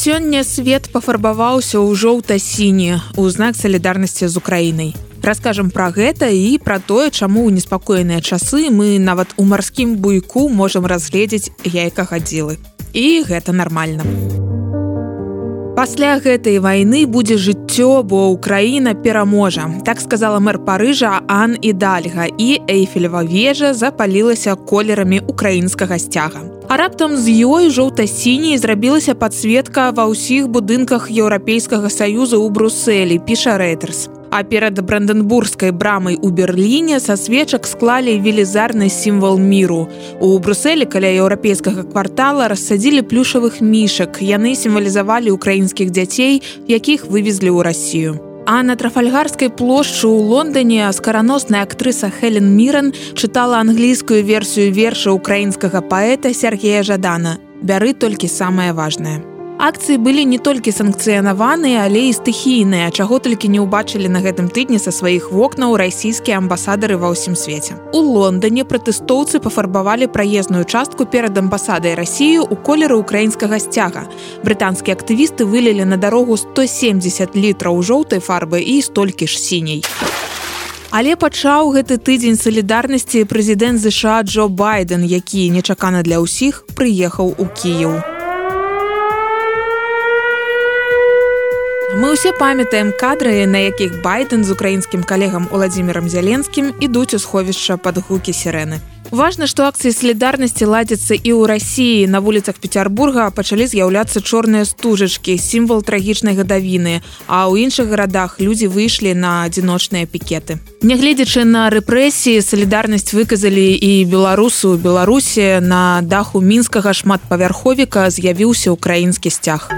Сёння свет пафарбаваўся ў жоўта-сіні у знак салідарнасці з украінай. Раскажам пра гэта і пра тое, чаму ў неспакойныя часы мы нават у марскім буйку можам разгледзець яйка хадзілы. І гэта нармальна. Пасля гэтай вайны будзе жыццё, бо ўкраіна пераможа. Так сказала мэр парыжа Ан і дальга і эйфелева вежа запалілася колерамі украінскага сцяга. А раптам з ёй жоўта-сіняй зрабілася падсветка ва ўсіх будынках еўрапейскага саюза ў брусселі піша рэйтерс а перад бранденбургскай брамай у берерліне са свечак склалі велізарны сімвал міру у брусселі каля еўрапейскага квартала рассадзілі плюшавых мішак яны сімвалізавалі украінскіх дзяцей якіх вывезлі ў рассію А на трафальгарскай плошчы ў Лондоне скараносная актрыса Хелен Міран чытала англійскую версію верша украінскага паэта Сергея Жадана. Бяры толькі самае важнае акцыі былі не толькі санкцыянаваныя але і стыхійныя чаго толькі не ўбачылі на гэтым тыдні са сваіх вокнаў расійскія амбасадары ва ўсім свеце. У лондоне пратэстоўцы пафарбавалі праезную частку перад амбасадай рассію у колеры украінскага сцяга. Брытанскія актывісты вылілі на дарогу 170 літраў жоўтай фарбы і столькі ж сіняй Але пачаў гэты тыдзень салідарнасці прэзідэнт ЗША Джо байден які нечакана для ўсіх прыехаў у кіяў Ўсе памятаем кадры, на якіх байден з украінскім калегам Уладзімірам зяленскім ідуць у сховішча пад гукі сірэны. Важна, што акцыі салідарнасці ладзяцца і ў рассіі на вуліцах Петербурга пачалі з'яўляцца чорныя стужачкі, сімвал трагічнай гадавіны, а ў іншых гарадах людзі выйшлі на адзіночныя пікеты. Нягледзячы на рэпрэсіі салідарнасць выказалі і беларусу беларусі на даху мінскага шматпавярховіка з'явіўся украінскі сцяг.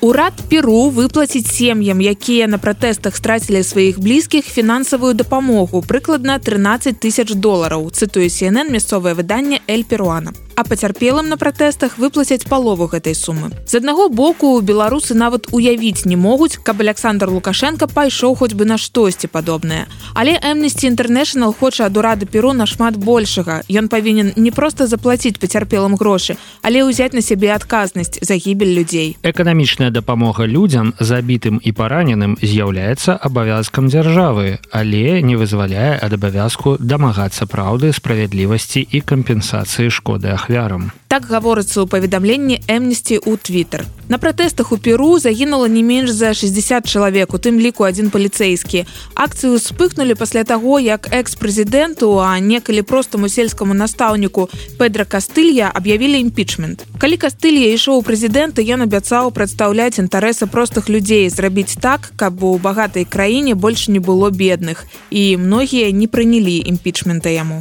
Урад Перу выплаціць сем'ям, якія на пратэстах страцілі сваіх блізкіх фінансавую дапамогу прыкладна 13 тысяч долараў, цытуе CNN мясцовае выданне Эль Перуана а пацярпелым на пратэстах выплацяць палову гэтай сумы. З аднаго боку беларусы нават уявіць не могуць, каб Александр Лукашенко пайшоў хоць бы на штосьці падобнае. Але Amnesty International хоча ад урады перу нашмат большага. Ён павінен не проста заплаціць пацярпелым грошы, але ўзяць на сябе адказнасць за гібель людзей. Эканамічная дапамога людзям забітым і параненым з'яўляецца абавязкам дзяржавы, але не вызваляе ад абавязку дамагацца праўды, справядлівасці і кампенсацыі шкоды ахвяры ахвярам. Так гаворыцца ў паведамленні эмнісці ў твиттер. На пратэстах у перу загінула не менш за 60 чалавек у тым ліку адзін паліцэйскі. Акцыю спыхнулі пасля таго, як экс-прэзідэнту, а некалі простаму сельскаму настаўніку Педра Кастылья аб'явілі імпічмент. Калі Кастылья ішоў у прэзідэнта, ён абяцаў прадстаўляць інтарэсы простых людзей, зрабіць так, каб у багатай краіне больш не было бедных. І многія не прынялі імпічмента яму.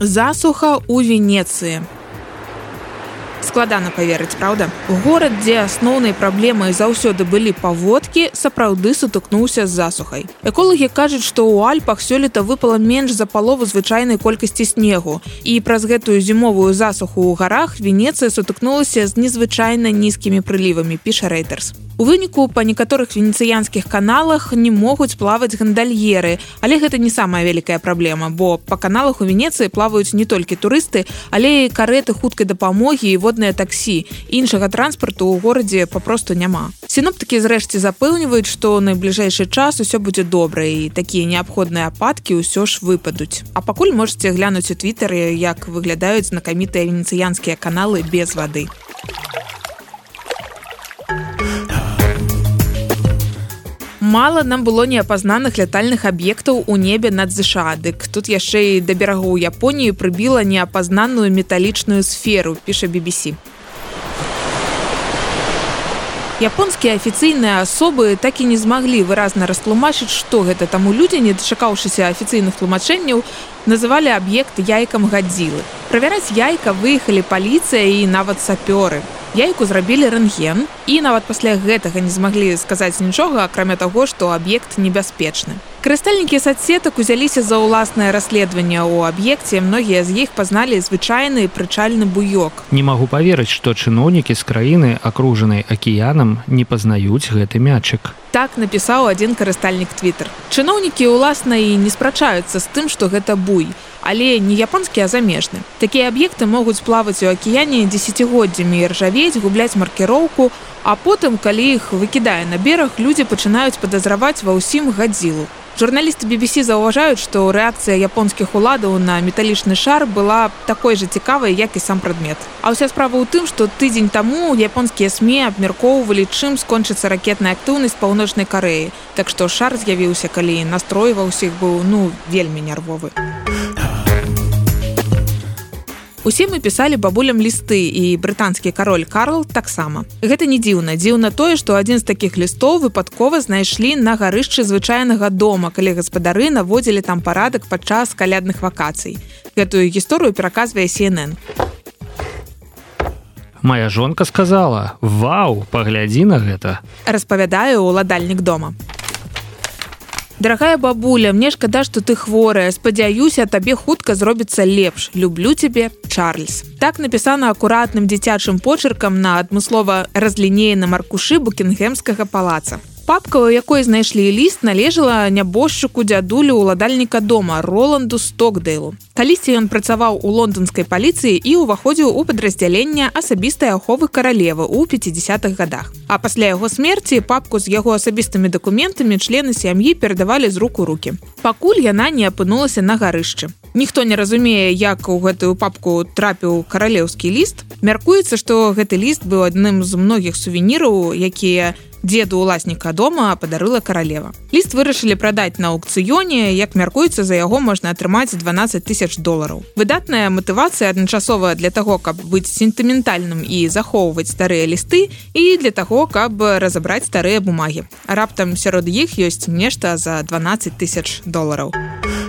Засуха у венецыі складана поверыць правда горад дзе асноўнай праблемай заўсёды былі паводкі сапраўды сутыкнуўся з засухай. Эколагі кажуць што ў альпах сёлета выпала менш за палову звычайнай колькасці снегу. І праз гэтую зімовую засуху ў гарах венецыя сутыкнулася з незвычайна нізкімі прылівамі піша рэйтерс У выніку па некаторых венецыянскіх каналах не могуць плаваць гандальеры, але гэта не самая вялікая праблема, бо па каналах у Венецыі плаваюць не толькі турысты, але і кареты хуткай дапамогі і водныя таксі. Іншага транспарту ў горадзе папросту няма. Сіноптыкі зрэшце запэўніваюць, што найбліжэйшы час усё будзе добра і такія неабходныя ападкі ўсё ж выпадуць. А пакуль можете глянуць у твиттары, як выглядаюць знакамітыя венецыянскія каналы без вады. Мала нам было неапазнаных лятальных аб'ектаў у небе над ЗША дык тут яшчэ і да берагоў Японіі прыбіла неапазнаную металічную сферу піша BBC японскія афіцыйныя асобы так і не змаглі выразна растлумачыць што гэта таму людзі не дачакаўшыся афіцыйных тлумачэнняў называлі аб'ект яйкам гадзілы. Правяраць яйка выехалі паліцыя і нават сапёры яйку зрабілі рэнген і нават пасля гэтага не змаглі сказаць нічога акрамя таго што аб'ект небяспечны. Карыстальнікі соцсетак узяліся за ўласнае расследаванне ў аб'екце. Многія з іх пазналі звычайны прычальны буёк. Не магу поверыць што чыноўнікі з краіны акружанай акіянам не пазнаюць гэты мячык. Так напісаў адзін карыстальнік twitter чыноўнікі ўласна і не спрачаюцца з тым што гэта буй але не японскі а замежны такія аб'екты могуць плаваць у акіяне десятгоддзямі і ржавець губляць маркіроўку а потым калі іх выкідае на бераг людзі пачынаюць падазраваць ва ўсім гадзілу. Журналісты BBC заўважаюць што рэакцыя японскіх уладаў на металічны шар была такой жа цікавай як і сам прадмет. А ўся справа ў тым што тыдзень таму японскія сме абмяркоўвалі чым скончыцца ракетная актыўнасць паўночнай карэі. Так што шар з'явіўся калі настрой ва ўсіх быў ну вельмі нервовы Усе мы пісалі бабулям лісты і брытанскі кароль Карл таксама. Гэта не дзіўна, дзіўна тое, што адзін з такіх лістоў выпадкова знайшлі на гарышчы звычайнага дома, калі гаспадары наводзілі там парадак падчас калядных вакацый. Гэтую гісторыю пераказвае CNN. Мая жонка сказала: « Вау, паглядзі на гэта. Распавядаю ўладальнік дома дарагая бабуля мне шкада что ты хворая. Спадзяюся табе хутка зробіцца лепш. Люблю тебе чарльз так напісана акуратным дзіцячым почеркам на адмыслова разлінееным аркушы букінгемскага палаца папка у якой знайшлі ліст належала нябожчыку дзядулю ўладальніка дома роланду стокдейлу. Калісьці ён працаваў у лондонскай паліцыі і ўваходзіў у падраздзялення асабістай аховы каралевы ў 50-х годах а пасля яго смерці папку з яго асабістымі дакументамі члены сям'і перадавалі з руку руки пакуль яна не апынулася на гарышчы. Ніхто не разумее як у гэтую папку трапіў каралеўскі ліст. Мяркуецца што гэты ліст быў адным з многіх сувеніраў якія не деду уласніка дома падарыла каралева. Ліст вырашылі прадаць на аукцыёне як мяркуецца за яго можна атрымаць 12 тысяч долараў. Выдатная матывацыя адначасова для таго каб быць сентыментальным і захоўваць старыя лісты і для таго каб разабраць старыя бумагі. Раптам сярод іх ёсць нешта за 12 тысяч долараў. а